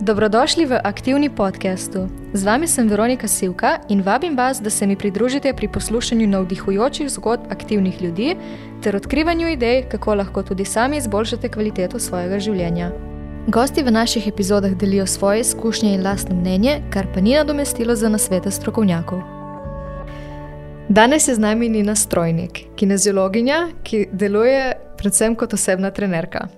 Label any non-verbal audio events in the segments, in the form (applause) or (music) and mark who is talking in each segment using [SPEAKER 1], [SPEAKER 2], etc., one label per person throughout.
[SPEAKER 1] Dobrodošli v aktivni podkastu. Z vami sem Veronika Sivka in vabim vas, da se mi pridružite pri poslušanju navdihujočih zgodb aktivnih ljudi ter odkrivanju idej, kako lahko tudi sami izboljšate kvaliteto svojega življenja. Gosti v naših epizodah delijo svoje izkušnje in lastno mnenje, kar pa ni nadomestilo za nasvete strokovnjakov. Danes je z nami Nina Strojnik, kineziologinja, ki deluje predvsem kot osebna trenerka.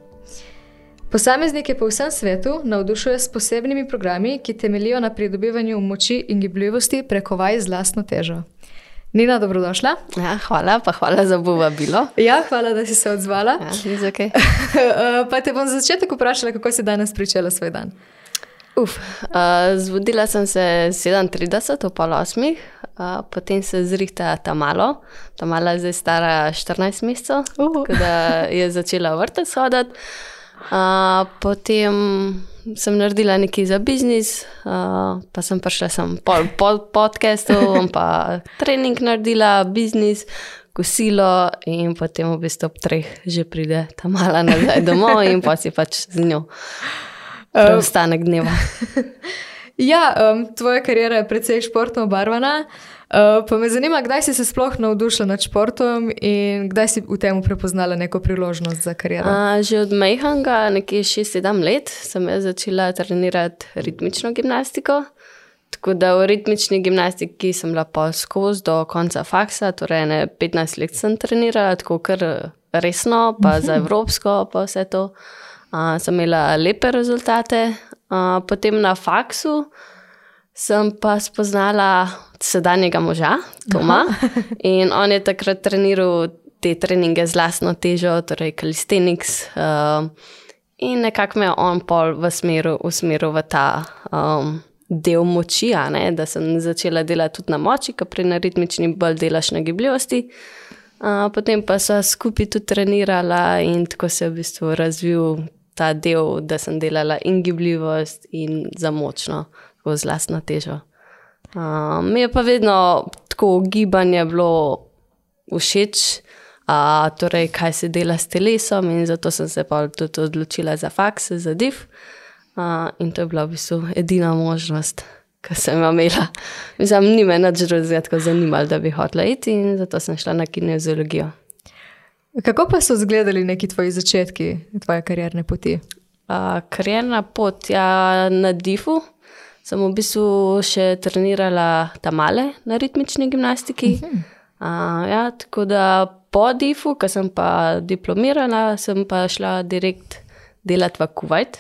[SPEAKER 1] Posameznike po vsem svetu navdušuje s posebnimi programi, ki temeljijo na pridobivanju moči in gibljivosti preko vaj z lastno težo. Nina, dobrodošla.
[SPEAKER 2] Ja, hvala, pa hvala za povabilo.
[SPEAKER 1] Ja, hvala, da si se odzvala.
[SPEAKER 2] Ja, okay. (laughs)
[SPEAKER 1] pa te bom za začetek vprašala, kako si danes pričela svoj dan.
[SPEAKER 2] Uf, uh, zbudila sem se 37, ob pol 8, uh, potem se zrihta ta malo, ta mala je zdaj stara 14 mesecev, uh. da je začela vrtec hoditi. Uh, potem sem naredila nekaj za biznis, uh, pa sem prišla sem pol pod podcastov, pa trening naredila, biznis, kosilo in potem v bistvu ob treh že pride ta mala nazaj domov in pa si pač z njo. Ostanek dneva. (laughs)
[SPEAKER 1] ja, um, tvoja karijera je precej športno obarvana. Uh, pa me zanima, kdaj si se sploh navdušila nad športom in kdaj si v tem prepoznala neko priložnost za kariero?
[SPEAKER 2] Uh, že od Mejhanga, nekje 6-7 let, sem začela trenirati ritmično gimnastiko. Tako da v ritmični gimnastiki sem bila pa skozi do konca faksa, torej 15 let sem trenirala, tako kar resno, pa za (laughs) evropsko, pa vse to. Uh, sem imela lepe rezultate, uh, potem na faksu sem pa spoznala sedanjega moža, Toma. (laughs) In on je takrat treniral te treninge z lastno težo, torej Kalisteniks. Uh, in nekako me je on pol v smeru usmeril v ta um, del moči, ne, da sem začela delati tudi na moči, ki pri ritmični bolj delaš na gibljivosti. Uh, potem pa so skupaj tudi trenirala in tako se je v bistvu razvil ta del, da sem delala in gibljivost in za močno tako z lastno težo. Uh, mi je pa vedno tako gibanje bilo všeč, uh, torej kaj se dela s telesom, in zato sem se pa tudi odločila za faks, za div. Uh, in to je bila v bistvu edina možnost, ki sem jo imela. Mislim, ni me drugega tako zanimalo, da bi hotela iti, in zato sem šla na kineziologijo.
[SPEAKER 1] Kako pa so izgledali neki tvoji začetki, tvoje karierne poti?
[SPEAKER 2] Uh, karierna pot ja, na divu sem v bistvu še trenirala tam male na ritmični gimnastiki. Uh -huh. uh, ja, tako da po DIF-u, ki sem pa diplomirala, sem pa šla direkt delati v Kuwait.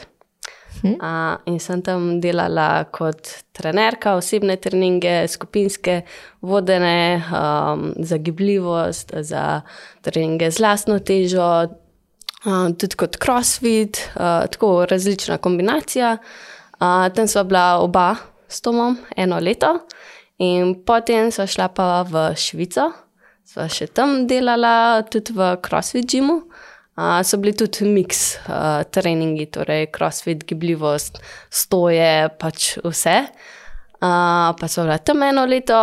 [SPEAKER 2] Uh, in sem tam delala kot trenerka, osebne treninge, skupinske, vodene um, za gibljivost, za treninge z lastno težo, uh, tudi kot crossfit, uh, tako različna kombinacija. Uh, tam sva bila oba s Tomom eno leto, in potem sva šla pa v Švico, sva še tam delala, tudi v CrossFit Gymu. Uh, so bili tudi mix uh, treningi, torej CrossFit, gibljivost, stoje, pač vse. Uh, pa so bila tam eno leto,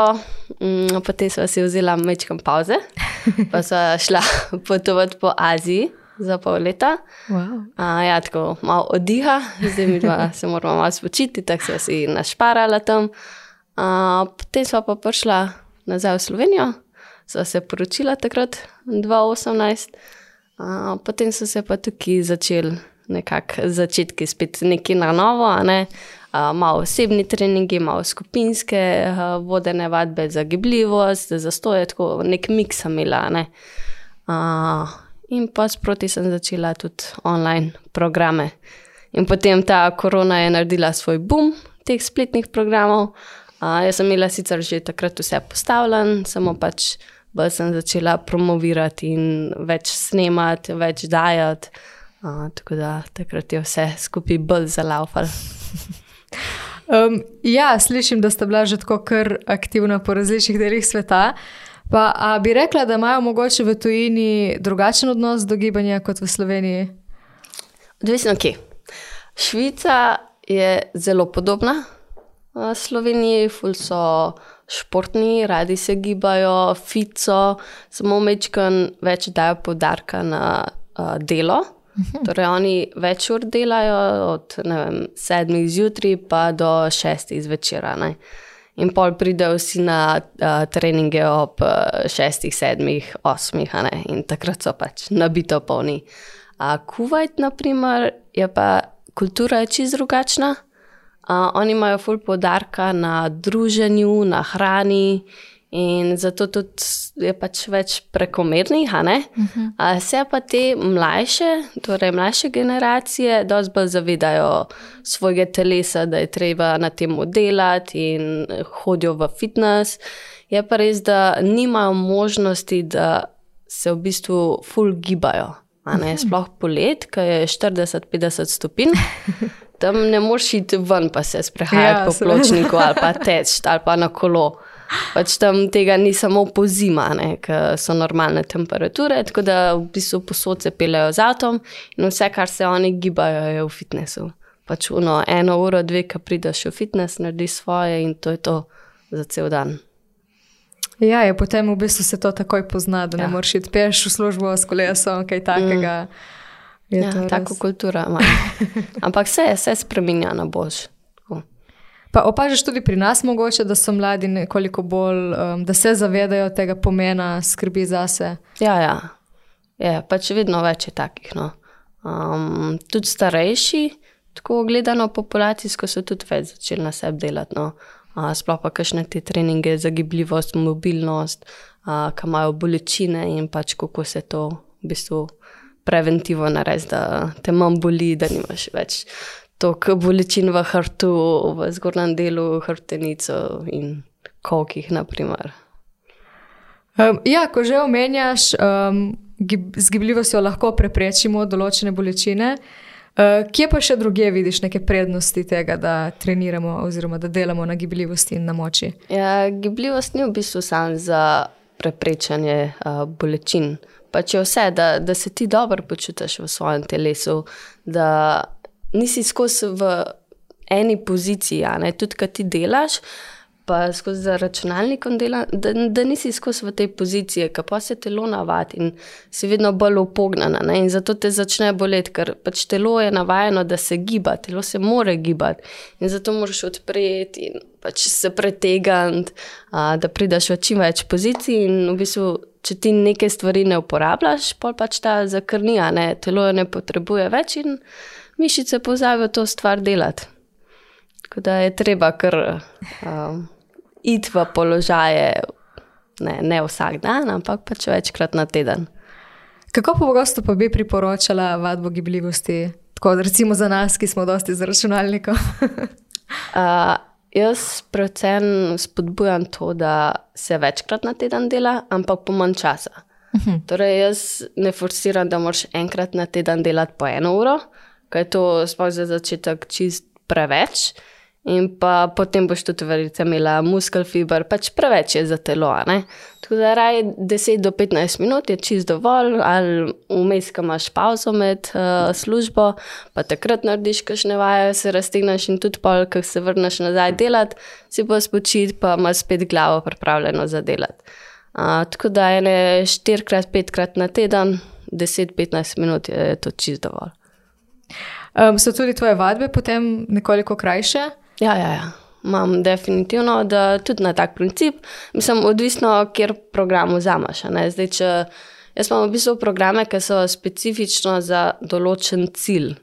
[SPEAKER 2] um, potem sva si vzela mečkam pauze, (laughs) pa sva šla (laughs) potovati po Aziji za pol leta.
[SPEAKER 1] Wow.
[SPEAKER 2] Uh, ja, tako malo oddiha, zdaj mi dva (laughs) se moramo malo spočiti, tako so si našparala tam. Uh, potem smo pa prišla nazaj v Slovenijo, so se poročila takrat, 2018. Uh, potem so se pa tukaj začeli nekako začetki, spet nekaj na novo, ne? uh, malo osebni treningi, malo skupinske, uh, vodene vadbe za gibljivost, za stoje, tako nek miks imela. Ne? Uh, in pa sproti sem začela tudi online programe. In potem ta korona je naredila svoj boom teh spletnih programov. Uh, jaz sem imela sicer že takrat vse postavljen, samo pač bolj sem začela promovirati in več snemati, več dajati. Uh, tako da takrat je vse skupaj bolj zalaufalo. (laughs)
[SPEAKER 1] Um, ja, slišim, da ste bila že tako kar aktivna po različnih delih sveta. Pa, a bi rekla, da imajo mogoče v tujini drugačen odnos do gibanja kot v Sloveniji?
[SPEAKER 2] Odvisno, kje. Švica je zelo podobna Sloveniji, ful so športni, radi se gibajo, fico, samo mečkan več dajo podarka na uh, delo. Torej, oni več ur delajo, od vem, sedmih zjutraj pa do šestih zvečer. In pol pridejo vsi na uh, treninge ob uh, šestih, sedmih, osmih, in takrat so pač nabito polni. Uh, Kuwait, na primer, je pa kultura čist drugačna. Uh, oni imajo ful podarka na druženju, na hrani. In zato tudi je pač več prekomernih, uh -huh. a se pa te mlajše, torej mlajše generacije, dosti bolj zavedajo svojega telesa, da je treba na tem delati in hodijo v fitness. Je pa res, da nimajo možnosti, da se v bistvu full gibajo. Sploh polet, ki je 40-50 stopinj. (laughs) Tam ne moreš iti ven, pa se sprehajati ja, po pločniku ali pa (laughs) teč ali pa na kolo. Pač tam tega ni samo po zima, ker so normalne temperature, tako da v bistvu posod se pelejo z atom in vse, kar se oni gibajo, je v fitnessu. Pač uno, eno uro, dve, ki prideš v fitness, narediš svoje in to je to za cel dan.
[SPEAKER 1] Ja, je potem v bistvu se to takoj pozna, da ja. ne moreš iti peš v službo s kolesom, kaj takega.
[SPEAKER 2] Mm. Ja, tako kultura ima. (laughs) Ampak vse se spremenja na bož.
[SPEAKER 1] Pa opažaš tudi pri nas, mogoče, da so mladi nekoliko bolj, um, da se zavedajo tega pomena skrbi zase.
[SPEAKER 2] Ja, ja. Je, pač vedno več je takih. No. Um, tudi starejši, tako gledano populacijsko, so tudi več začeli na sebi delati. No. Uh, sploh pa kakšne te treninge za gibljivost, mobilnost, uh, kam imajo bolečine in pač kako se to v bistvu preventivo naredi, da te manj boli, da nimaš več toliko bolečin v hrtu, v zgornjem delu hrbtenico in kokih.
[SPEAKER 1] Um, ja, ko že omenjaš, um, z gibljivostjo lahko preprečimo določene bolečine. Uh, kje pa še druge vidiš neke prednosti tega, da treniramo oziroma da delamo na gibljivosti in na moči?
[SPEAKER 2] Ja, gibljivost ni v bistvu samo za preprečanje uh, bolečin. Pač je vse, da, da se ti dobro počutiš v svojem telesu, da nisi skozi v eni poziciji, tudi kaj ti delaš, pa skozi računalnikom delaš, da, da nisi skozi v tej poziciji, ki pa se telo navadi in si vedno bolj upognjena. In zato te začne boleti, ker pač telo je navajeno, da se giba, telo se more gibati in zato moraš odpreti in pač se pretegati, da prideš v čim več pozicij in v bistvu. Če ti nekaj stvari ne uporabljaš, pol pač ta zakrnija, ne? telo jo ne potrebuje več in mišice pozabijo to stvar delati. Tako da je treba kar um, iti v položaje, ne, ne vsak dan, ampak pač večkrat na teden.
[SPEAKER 1] Kako pogosto pa bi priporočala vadbo gibljivosti, tako recimo za nas, ki smo dosti za računalnikom?
[SPEAKER 2] uh, jaz predvsem spodbujam to, da se večkrat na teden dela, ampak po manj časa. Uh mhm. -huh. Torej, jaz ne forsiram, da moraš enkrat na teden delati po eno uro, ker je to sploh za začetek čist preveč. In pa potem boš tudi verjetno imela muskel fiber, pač preveč je za telo. Tako da raj 10 do 15 minut je čist dovolj, ali vmes, ko imaš pauzo med uh, službo, pa takrat narediš kakšne vaje, se raztegneš in tudi pol, ko se vrneš nazaj delati, si pa spočit, pa imaš spet glavo pripravljeno za delati. Uh, tako da ene 4-5krat na teden, 10-15 minut je to čist dovolj.
[SPEAKER 1] Um, so tudi tvoje vadbe potem nekoliko krajše?
[SPEAKER 2] Ja, ja, ja. Imam definitivno, da tudi na tak princip, mislim, odvisno, kjer program vzameš. Zdaj, če jaz imam v bistvu programe, ki so specifično za določen cilj.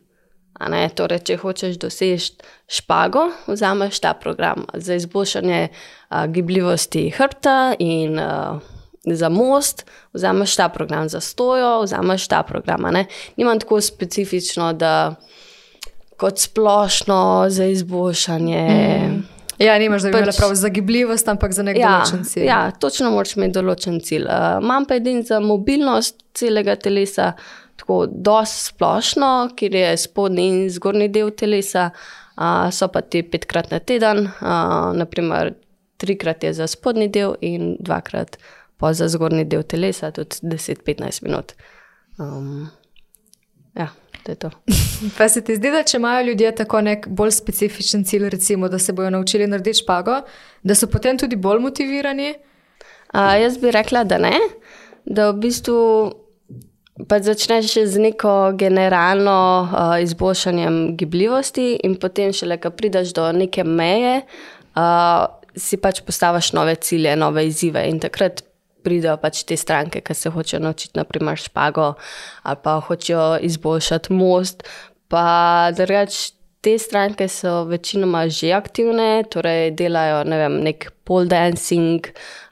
[SPEAKER 2] Torej, če hočeš doseči špago, vzameš ta program za izboljšanje a, gibljivosti hrbta in a, za most, vzameš ta program za stojo, vzameš ta program. Nimam tako specifično, da kot splošno za izboljšanje. Mm.
[SPEAKER 1] Ja, nimaš, da bi pač, imela prav za gibljivost, ampak za nek
[SPEAKER 2] ja,
[SPEAKER 1] določen cilj.
[SPEAKER 2] Ja, točno moraš imeti določen cilj. Uh, imam pa edin za mobilnost celega telesa, tako dosti splošno, kjer je spodnji in zgornji del telesa, uh, so pa ti petkrat na teden, uh, naprimer trikrat je za spodnji del in dvakrat pa za zgornji del telesa, tudi 10-15 minut. Um, ja to je to. (laughs)
[SPEAKER 1] Pa se ti zdi, da če imajo ljudje tako nek bolj specifičen cilj, recimo, da se bodo naučili narediti špago, da so potem tudi bolj motivirani?
[SPEAKER 2] A, jaz bi rekla, da ne. Da v bistvu Pa začneš z neko generalno uh, izboljšanjem gibljivosti, in potem, šele, ko prideš do neke meje, uh, si pač postaviš nove cilje, nove izzive. In takrat pridejo pač te stranke, ki se hočejo naučiti, naprimer, špago ali pa hočejo izboljšati most. Pa drugač, te stranke so večinoma že aktivne, torej delajo ne vem, nek pole dancing,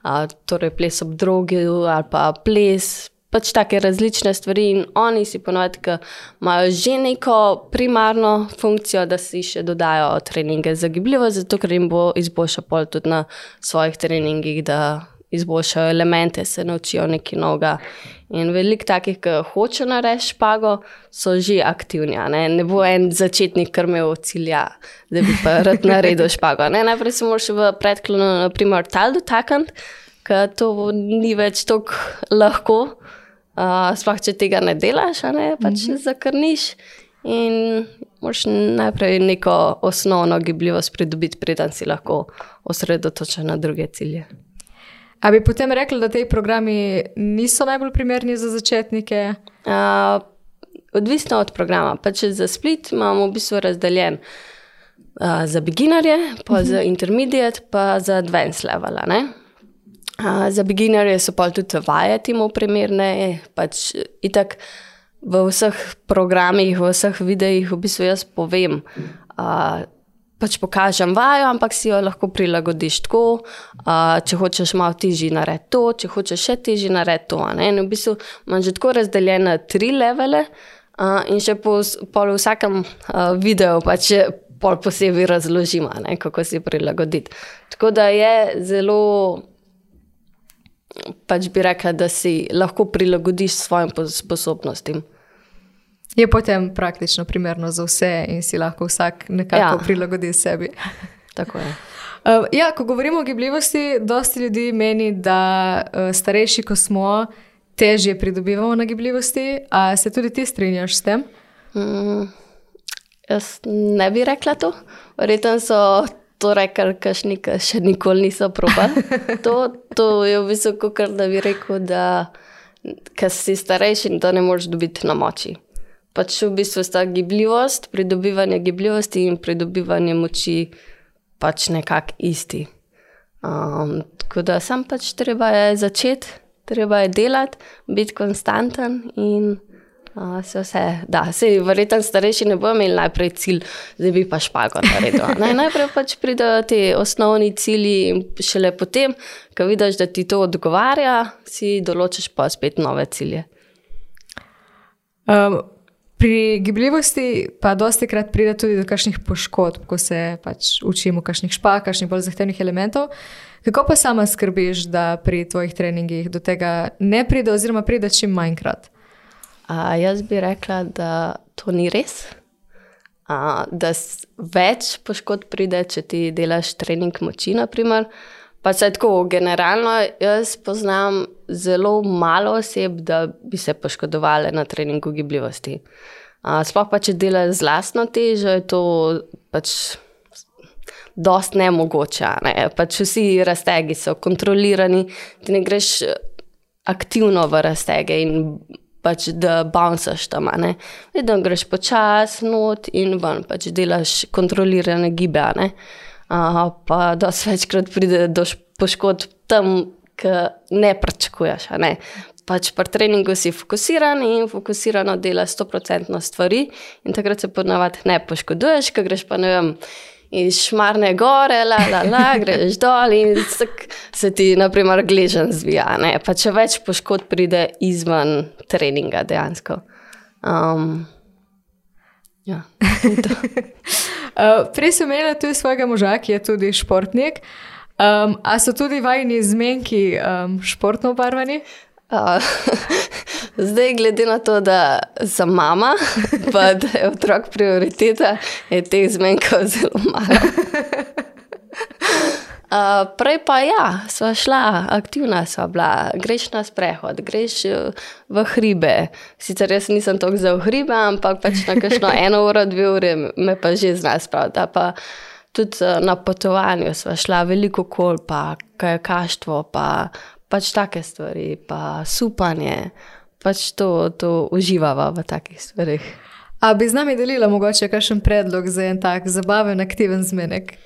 [SPEAKER 2] uh, torej ples ob drogi ali pa ples pač take različne stvari, in oni si ponovadi, ki imajo že neko primarno funkcijo, da si še dodajo treninge za gibljivo, zato ker jim bo izboljšal pol tudi na svojih treningih, da izboljšajo elemente, se naučijo nekaj novega. In veliko takih, ki hočejo narediti špago, so že aktivni. Ne? ne bo en začetnik, ki ima cilja, da bi pa rad naredil (laughs) špago. Ne? Najprej se moraš v predklonu, naprimer, tal dotakniti, ker to ni več tako lahko. Uh, sploh če tega ne delaš, ne, pač mm -hmm. zakrniš. In moraš najprej neko osnovno gibljivost pridobiti, preden si lahko osredotočen na druge cilje.
[SPEAKER 1] A bi potem rekli, da ti programi niso najbolj primerni za začetnike?
[SPEAKER 2] Uh, odvisno od programa. Pač za split imamo v bistvu razdeljen uh, za beginnerje, pa uh -huh. za mhm. intermediate, pa za advanced level. Uh, za beginnerje so pa tudi vaje temu primerne. Pač, itak, v vseh programih, v vseh videih, v bistvu jaz povem, uh, pač pokažem vajo, ampak si jo lahko prilagodiš tako. Uh, če hočeš malo težje narediti to, če hočeš še težje narediti to. In v bistvu imam že tako razdeljene tri levele, uh, in še po, po vsakem uh, videu pač. Pol posebej razložimo, kako si prilagoditi. Tako da je zelo pač bi rekla, da si lahko prilagodiš svojim sposobnostim.
[SPEAKER 1] Je potem praktično primerno za vse in si lahko vsak nekako ja. prilagodi sebi. (laughs)
[SPEAKER 2] Tako je.
[SPEAKER 1] Uh, ja, ko govorimo o gibljivosti, dosti ljudi meni, da uh, starejši, ko smo, težje pridobivamo na gibljivosti. A se tudi ti strinjaš s tem? Mm,
[SPEAKER 2] jaz ne bi rekla to. Verjetno so torej, kar kašnika še nikoli niso probali. (laughs) To, to je v bistvu, kar da bi rekel, da si starejši in to ne moreš dobiti na moči. Pač v bistvu sta gibljivost, pridobivanje gibljivosti in pridobivanje moči pač nekako isti. Um, tako da sam pač treba je začeti, treba je delati, biti konstanten in. Uh, se vse, da, se verjetno starejši ne bojo imeli najprej cilj, da bi pa špago naredil. Naj, (laughs) najprej pač pridejo ti osnovni cilji, in šele potem, ko vidiš, da ti to odgovarja, si določiš pa spet nove cilje.
[SPEAKER 1] Um, pri gibljivosti pa dosti krat pride tudi do kakšnih poškodb, ko se pač učimo kakšnih špak, kakšnih bolj zahtevnih elementov. Kako pa sama skrbiš, da pri tvojih treningih do tega ne pride, oziroma pride čim manjkrat?
[SPEAKER 2] A, jaz bi rekla, da to ni res. A, da več poškodb pride, če ti delaš trening moči. Naprimer. Pa se tako, generalno, jaz poznam zelo malo oseb, da bi se poškodovali na treningu gibljivosti. Sploh pa, če delaš z lastno težo, je to pač. Dost nemogoče. Ne? Pač vsi raztegi so kontrolirani, ti ne greš aktivno v raztege in pač da bouncaš tam. Vedno greš počasi not in ven, pač delaš kontrolirane gibe. Uh, pa da se večkrat pride do poškodb tam, ki ne pričakuješ. Ne? Pač pri treningu si fokusiran in fokusirano delaš 100% stvari, in takrat se ponavadi ne poškoduješ, ker greš pa ne vem iz šmarne gore, la, la, la, (laughs) greš dol in se ti, naprimer, gležen zvija. Pa če več poškodb pride izven treninga, dejansko. Um, ja, (laughs)
[SPEAKER 1] uh, Prej sem imela tudi svojega moža, ki je tudi športnik. Um, a so tudi vajni zmenki um, športno obarvani? (laughs)
[SPEAKER 2] Zdaj, glede na to, da sem mama, (laughs) pa da je otrok prioriteta, je teh zmenkov zelo malo. (laughs) Uh, prej pa ja, sva šla, aktivna sva bila, greš na sprehod, greš v hribe. Sicer jaz nisem tako za hribe, ampak pač na kakšno (laughs) eno uro, dve ure me pa že znaš spraviti. Pa tudi na potovanju sva šla veliko kol, pa kajakaštvo, pa pač take stvari, pa supanje, pač to, to uživava v takih stvarih.
[SPEAKER 1] A bi z nami delila mogoče kakšen predlog za en tak zabaven, aktiven zmenek?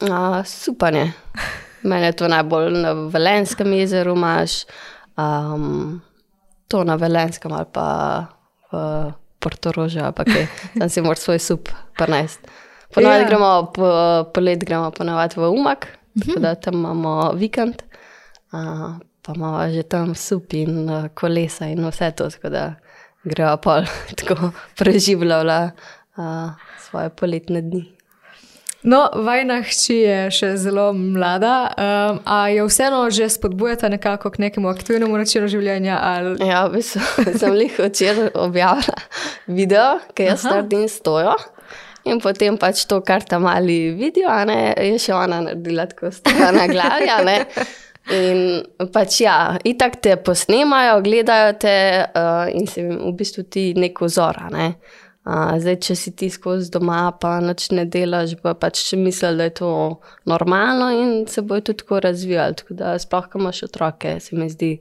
[SPEAKER 2] Uh, super je. Mene je to najbolj na Velenskem jezeru, imaš um, to na Velenskem ali pa v Portorožju, ali pa kaj, tam si moraš svoj sup prenesti. Ponovadi ja. gremo, po, polet gremo ponovadi v Umak, uh -huh. da tam imamo vikend, uh, pa imamo že tam sup in uh, kolesa in vse to, tako da gremo pol (laughs) tako preživljala uh, svoje poletne dni.
[SPEAKER 1] No, vajna hči je še zelo mlada, um, a jo vseeno že spodbujate nekako k nekemu aktivnemu načinu življenja? Ali...
[SPEAKER 2] Ja, v bistvu (laughs) sem jih včeraj objavila video, ki jaz naredim stojo. In potem pač to, kar tam mali vidijo, ne, je še ona naredila tako stara na glavi. In pač ja, itak te posnemajo, gledajo te uh, in se jim v bistvu ti neko vzor. Ne. Uh, zdaj, če si ti skozi doma, pa noč ne delaš, pa pač misliš, da je to normalno in se bojo tudi tako razvijali. Tako da, sploh, ko imaš otroke, se mi zdi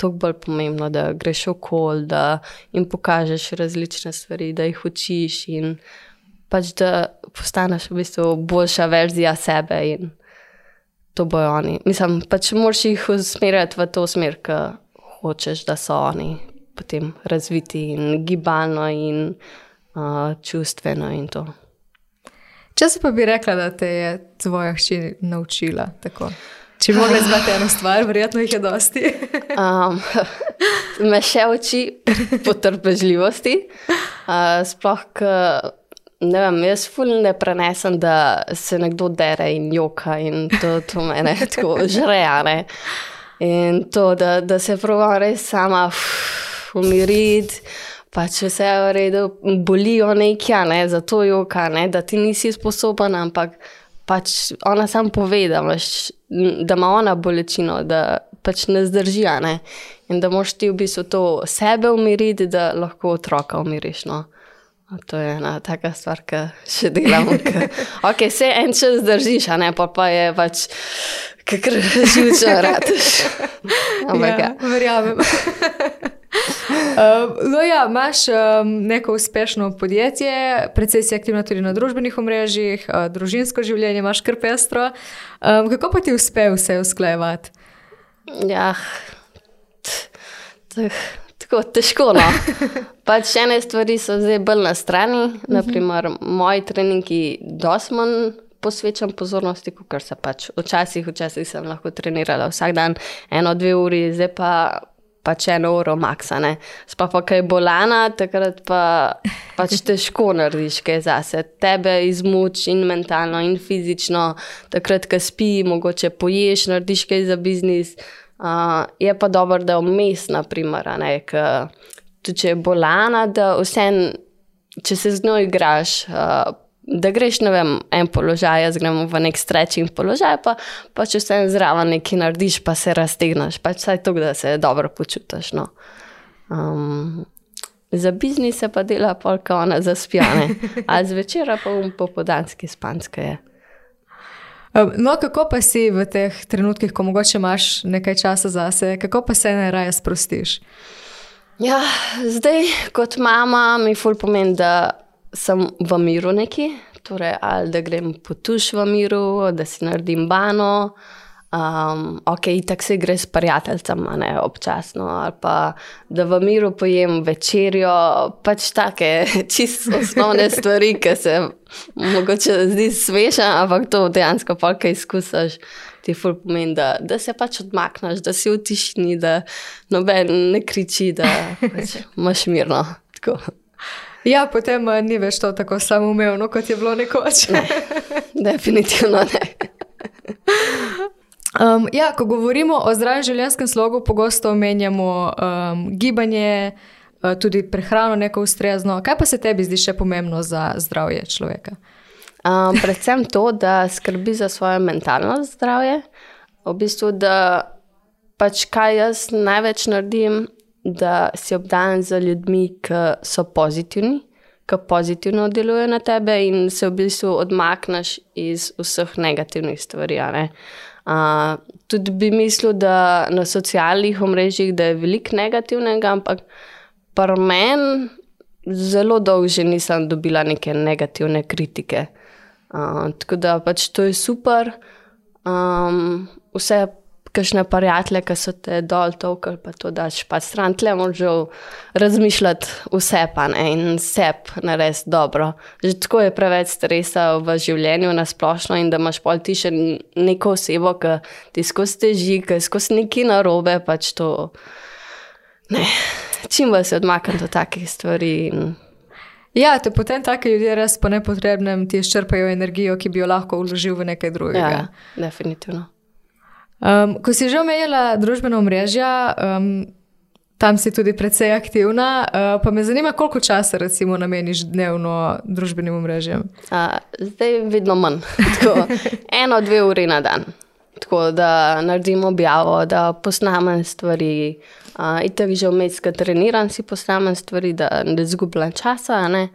[SPEAKER 2] toliko bolj pomembno, da greš okol, da jim pokažeš različne stvari, da jih učiš in pač da postaneš v bistvu boljša verzija sebe in to bojo oni. Mislim, pač moraš jih usmerjati v to smer, ki hočeš, da so oni potem razviti in gibalno in uh, čustveno in to.
[SPEAKER 1] Če se pa bi rekla, da te je tvoja hči naučila tako. Če mogla znati eno stvar, verjetno jih je dosti. (laughs) um,
[SPEAKER 2] me še uči potrpežljivosti. Uh, sploh, Ne vem, jaz fulj ne prenesem, da se nekdo dere in joka in to, to mene (laughs) tako žreje. In to, da, da se pravim res sama umiriti, pa če vse je v redu, bolijo nekaj, ne, zato joka, ne, da ti nisi sposoben, ampak pač ona sam pove, da, imaš, da ima ona bolečino, da pač ne zdrži. Ne, in da moš ti v bistvu to sebe umiriti, da lahko otroka umiriš. No. To je ena taka stvar, ki še delamo. (laughs) Ok, vse en čas držiš, a ne pa, pa je pač, kar (laughs) živčno radiš.
[SPEAKER 1] Ampak, ja, ja. verjamem. (laughs) Uh, no, ja, imaš um, neko uspešno podjetje, predvsej si aktivna tudi na družbenih omrežjih, uh, družinsko življenje imaš kar pestro. Um, kako pa ti uspe vse usklajevati?
[SPEAKER 2] Ja, tako težko. No. (laughs) Pač ene stvari so zdaj bolj na strani, uh -huh. naprimer moji treningi, dosti manj posvečam pozornosti, kot se pač včasih, včasih sem lahko trenirala vsak dan eno, dve uri, zdaj pa. Pač eno uro maksane. Sploh pa, kaj bolana, takrat pa (laughs) pač težko narediš kaj zase. Tebe izmuči in mentalno, in fizično, takrat, ko spi, mogoče poješ, narediš kaj za biznis. Uh, je pa dobro, da vmes, naprimer, tudi če je bolana, da vse, če se z njo igraš, uh, da greš na en položaj, jaz gremo v nek strečing položaj, pa, pa če vse zraven nekaj narediš, pa se raztegneš, pač vsaj to, da se dobro počutiš. No. Um, za biznis pa dela polka ona zaspjane, a zvečer pa um popodanski spanske je.
[SPEAKER 1] No, kako pa si v teh trenutkih, ko mogoče imaš nekaj časa zase, kako pa se najraje sprostiš?
[SPEAKER 2] Ja, zdaj, kot mama, mi ful pomeni, da sem v miru neki, torej ali da grem potuš v miru, da si naredim bano. Um, ok, tako se gre s prijateljem, ne občasno, ali pa da v miru pojem večerjo, pač take (laughs) čisto osnovne stvari, ki se mogoče zdi sveže, ampak to dejansko pa kaj izkusiš. Ti ful pomeni, da, da se pač odmakneš, da si v tišini, da noben ne kriči, da pač imaš mirno. Tako.
[SPEAKER 1] Ja, potem uh, ni več to tako samoumevno, kot je bilo nekoč.
[SPEAKER 2] ne, (laughs) definitivno ne. (laughs)
[SPEAKER 1] Um, ja, ko govorimo o zdravem življenjskem slogu, pogosto omenjamo um, gibanje, uh, tudi prehrano, neko ustrezno. Kaj pa se tebi zdi še pomembno za zdravje človeka?
[SPEAKER 2] Um, predvsem to, da skrbi za svoje mentalno zdravje. V bistvu, da pač kaj jaz največ naredim, da si obdajen z ljudmi, ki so pozitivni, ki pozitivno delujejo na tebe in se v bistvu odmakneš iz vseh negativnih stvari. Uh, tudi bi mislil, da na socialnih omrežjih je veliko negativnega, ampak pri meni zelo dolgo že nisem dobila neke negativne kritike. Uh, tako da pač to je super. Um, vse kakšne prijatelje, ki so te dol tolkali, pa to daš pa stran, tle moraš razmišljati vse pa ne in sep narediti dobro. Že tako je preveč stresa v življenju na splošno in da imaš pol ti še neko osebo, ki ti skozi teži, ki je skozi neki narobe, pač to. Ne, čim bolj se odmaknem do takih stvari. In...
[SPEAKER 1] Ja, te potem taki ljudje res po nepotrebnem ti izčrpajo energijo, ki bi jo lahko vložil v nekaj drugega.
[SPEAKER 2] Ja, definitivno.
[SPEAKER 1] Um, ko si že omenjala družbeno mrežje, um, tam si tudi precej aktivna, uh, pa me zanima, koliko časa recimo nameniš dnevno družbenim mrežjem?
[SPEAKER 2] Uh, zdaj vedno manj, (laughs) tako eno, dve uri na dan. Tako da naredim objavo, da posnamem stvari. Uh, Itek že vmes, ki treniram, si posnamem stvari, da ne zgubljam časa. Ne?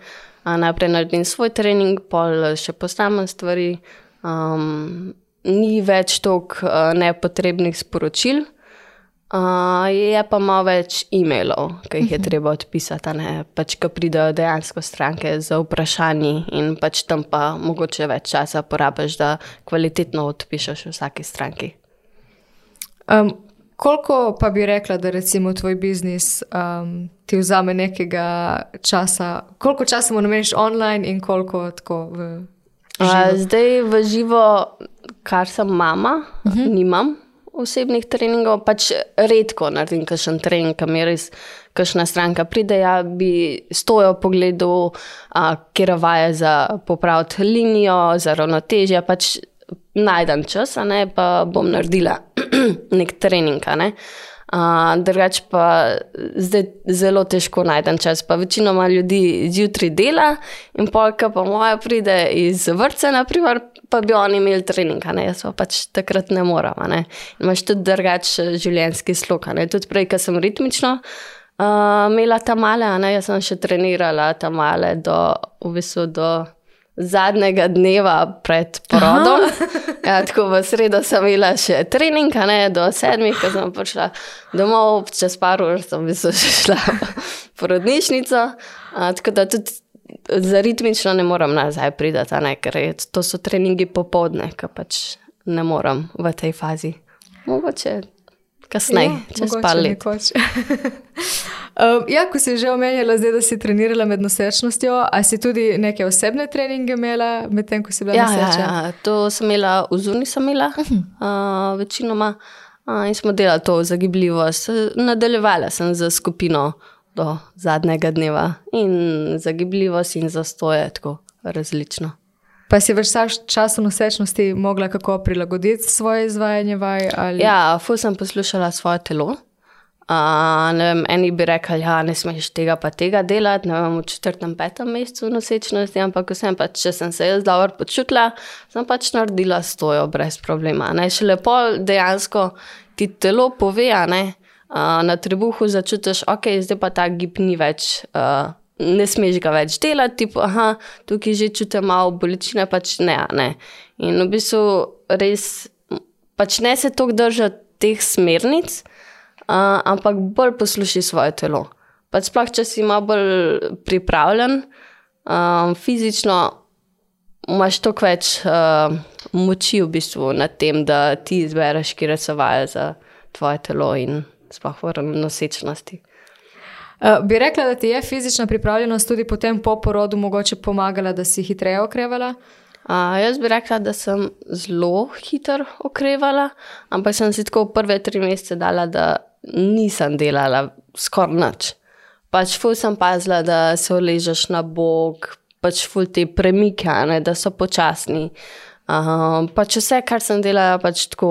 [SPEAKER 2] Uh, najprej naredim svoj trening, pol še posnamem stvari. Um, ni več toliko uh, nepotrebnih sporočil, uh, je pa malo več e-mailov, ki jih je mhm. treba odpisati, ne pač, ki pridejo dejansko stranke za vprašanje in pač tam pa mogoče več časa porabiš, da kvalitetno odpišeš vsaki stranki.
[SPEAKER 1] Um, koliko pa bi rekla, da recimo tvoj biznis um, ti vzame nekega časa, koliko časa mu nameniš online in koliko tako v.
[SPEAKER 2] Uh, zdaj v živo kar sem mama, uh mhm. -huh. nimam osebnih treningov, pač redko naredim kakšen trening, kam je res kakšna stranka pride, ja bi stojo pogledu, kjer vaje za popraviti linijo, za ravnotežje, pač najdem čas, ne, pa bom naredila (clears throat) nek trening. Ne. Uh, drugač pa zdaj zelo težko najdem čas. Pa večinoma ljudi zjutraj dela in polka pa moja pride iz vrca, naprimer, pa bi oni imeli trening, ne? jaz pa pač takrat ne moram. Ne? Imáš tudi drugačen življenjski slog. Tudi prej, ko sem ritmično uh, imela tam male, jaz sem še trenirala tam male do, v bistvu do zadnjega dneva pred porodom. Ja, tako v sredo sem imela še trening, ne? do sedmih, ko sem prišla domov, čez par ur sem v bistvu (laughs) šla v porodnišnico. Uh, tako da tudi za ritmično ne morem nazaj priti, ker je, to so treningi popoldne, ki pač ne morem v tej fazi. Mogoče kasneje, ja, čez par let. (laughs)
[SPEAKER 1] Um, ja, ko si že omenjala, zdaj, da si trenirala med nosečnostjo, ali si tudi neke osebne treninge imela, medtem ko si bila
[SPEAKER 2] ja,
[SPEAKER 1] noseča?
[SPEAKER 2] Ja, ja, to sem imela, v zuni sem imela, uh, večinoma, uh, in smo delali to zagibljivost. Nadaljevala sem za skupino do zadnjega dneva in zagibljivost in zastoje, tako različno.
[SPEAKER 1] Pa si več časa nosečnosti mogla kako prilagoditi svoje izvajanje vaj? Ali?
[SPEAKER 2] Ja, fu sem poslušala svoje telo. Uh, vem, eni bi rekli, da ja, ne smeš tega pa tega delati, ne vem, v četrtem, petem mesecu nosečnosti, ampak vsem pač, če sem se jaz dobro počutila, sem pač naredila stojo brez problema. Ne? Še lepo dejansko ti telo pove, ne, na trebuhu začutiš, ok, zdaj pa ta gib ni več, uh, ne smeš ga več delati, tipo, aha, tukaj že čutiš malo bolečine, pač ne, ne. In v bistvu res, pač ne se toliko držati teh smernic, uh, ampak bolj posluši svoje telo. Pač sploh, če si malo bolj pripravljen, um, fizično imaš toliko več uh, moči v bistvu na tem, da ti izbereš, kje so vaje za tvoje telo in sploh v nosečnosti.
[SPEAKER 1] Uh, bi rekla, da ti je fizična pripravljenost tudi potem po porodu mogoče pomagala, da si hitreje okrevala?
[SPEAKER 2] Uh, jaz bi rekla, da sem zelo hitro okrevala, ampak sem si tako prve tri mesece dala, da nisem delala skoraj nič. Pač ful sem pazila, da se uležeš na bok, pač ful te premike, ne, da so počasni. Uh, Um, pač vse, kar sem delala, pač tako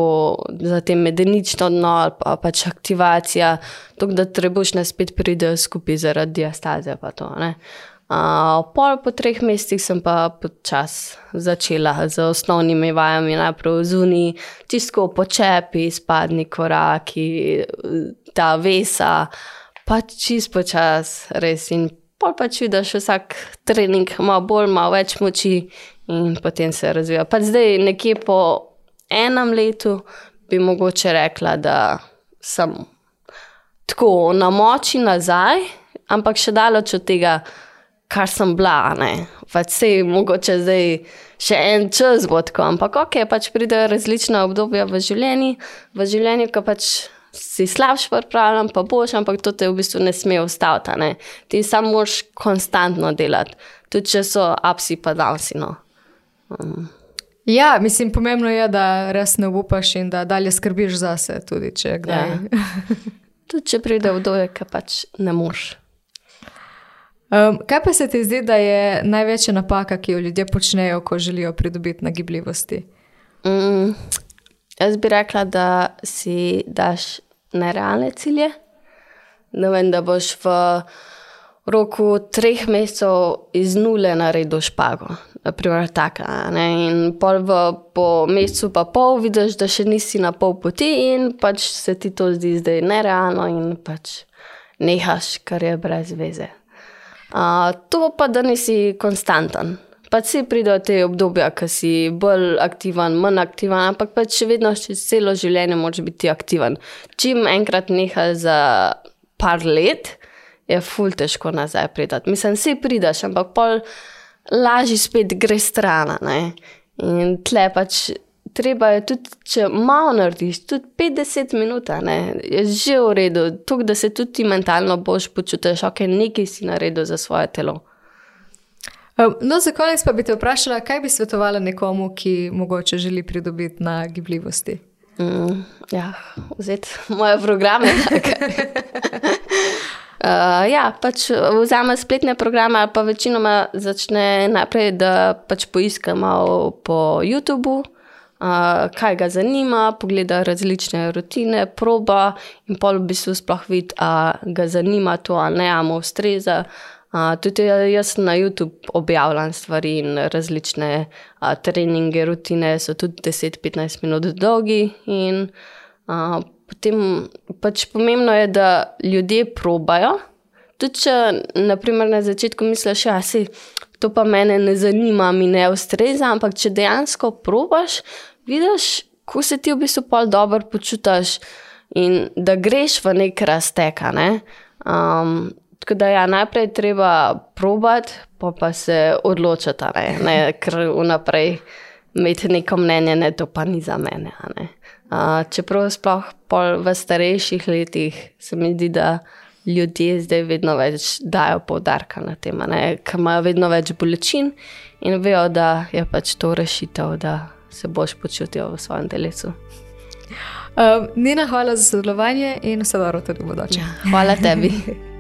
[SPEAKER 2] za te medenično dno, pa pač aktivacija, to, da trebuš ne spet pride skupaj zaradi diastaze. Uh, pol po treh mesecih sem pa počas začela z osnovnimi vajami, najprej zunaj, čisto počepi, spadni koraki, ta vesa, pač čisto počas, res. In pol pač vidiš vsak trening, malo bolj, malo več moči in potem se razvija. Pa zdaj, nekje po enem letu bi mogoče rekla, da sem tako na moči nazaj, ampak še daleč od tega, kar sem bila. Pač se mogoče zdaj še en čas bo tako, ampak ok, pač pridejo različna obdobja v življenju, v življenju, ko pač si slabš pripravljen, pa boš, ampak to te v bistvu ne sme ustaviti. Ne? Ti samo moraš konstantno delati, tudi če so apsi pa dansi. No. Um.
[SPEAKER 1] Ja, mislim, pomembno je, da res ne upaš in da dalje skrbiš zase, tudi če kdaj. Ja. (laughs)
[SPEAKER 2] tudi če pride v doje, ki pač ne moš.
[SPEAKER 1] Um, kaj pa se ti zdi, da je največja napaka, ki jo ljudje počnejo, ko želijo pridobiti na gibljivosti?
[SPEAKER 2] Mm, jaz bi rekla, da si daš nerealne cilje. Ne vem, da boš v roku treh mesecev iz nule naredil špago. Naprimer, taka, in pol v, po mesecu pa pol vidiš, da še nisi na pol poti, in pač se ti to zdi zdaj nerealno, in pač nehaš, kar je brez veze. Uh, to pa, da nisi konstanten. Pač si pridejo te obdobja, ki si bolj aktiven, manj aktiven, ampak pač še vedno še celo življenje moraš biti aktiven. Čim enkrat nehaj za par let, je ful težko nazaj priti. Mislim, si prideš, ampak pol lažje spet greš stran. In tle pač treba je tudi, če malo narediš, tudi 50 minut, ne, je že v redu, tukaj da se tudi mentalno boš počutiš, ok, nekaj si naredil za svoje telo.
[SPEAKER 1] No, za konec pa bi te vprašala, kaj bi svetovala nekomu, ki mogoče želi pridobiti na gibljivosti?
[SPEAKER 2] Mm, ja, vzeti moje programe. (laughs) (laughs) Uh, ja, pač vzame spletne programe, ali pa večinoma začne najprej, da pač poiskamo po YouTubu, uh, kaj ga zanima, pogleda različne rutine, proba in pol v bistvu sploh vidi, ali ga zanima to, ali ne, ali mu ustreza. Uh, tudi jaz na YouTube objavljam stvari in različne uh, treninge, rutine so tudi 10-15 minut dolgi. In, uh, potem pač pomembno je, da ljudje probajo. Tudi če naprimer, na začetku misliš, da ja, se to pa mene ne zanima, mi ne ustreza, ampak če dejansko probaš, vidiš, ko se ti v bistvu pol dobro počutiš in da greš v nek raztek. Ne? Um, Tako da ja, najprej treba probati, pa, pa se odločiti, ne, ne ker vnaprej imeti neko mnenje, da to pa ni za mene. Uh, čeprav sploh v starejših letih se mi zdi, da ljudje zdaj vedno več dajo poudarka na tem, ker imajo vedno več bolečin in vejo, da je pač to rešitev, da se boš počutil v svojem telesu.
[SPEAKER 1] Um, Nina, hvala za sodelovanje in vse dobro tudi v bodoče. Ja,
[SPEAKER 2] hvala tebi. (laughs)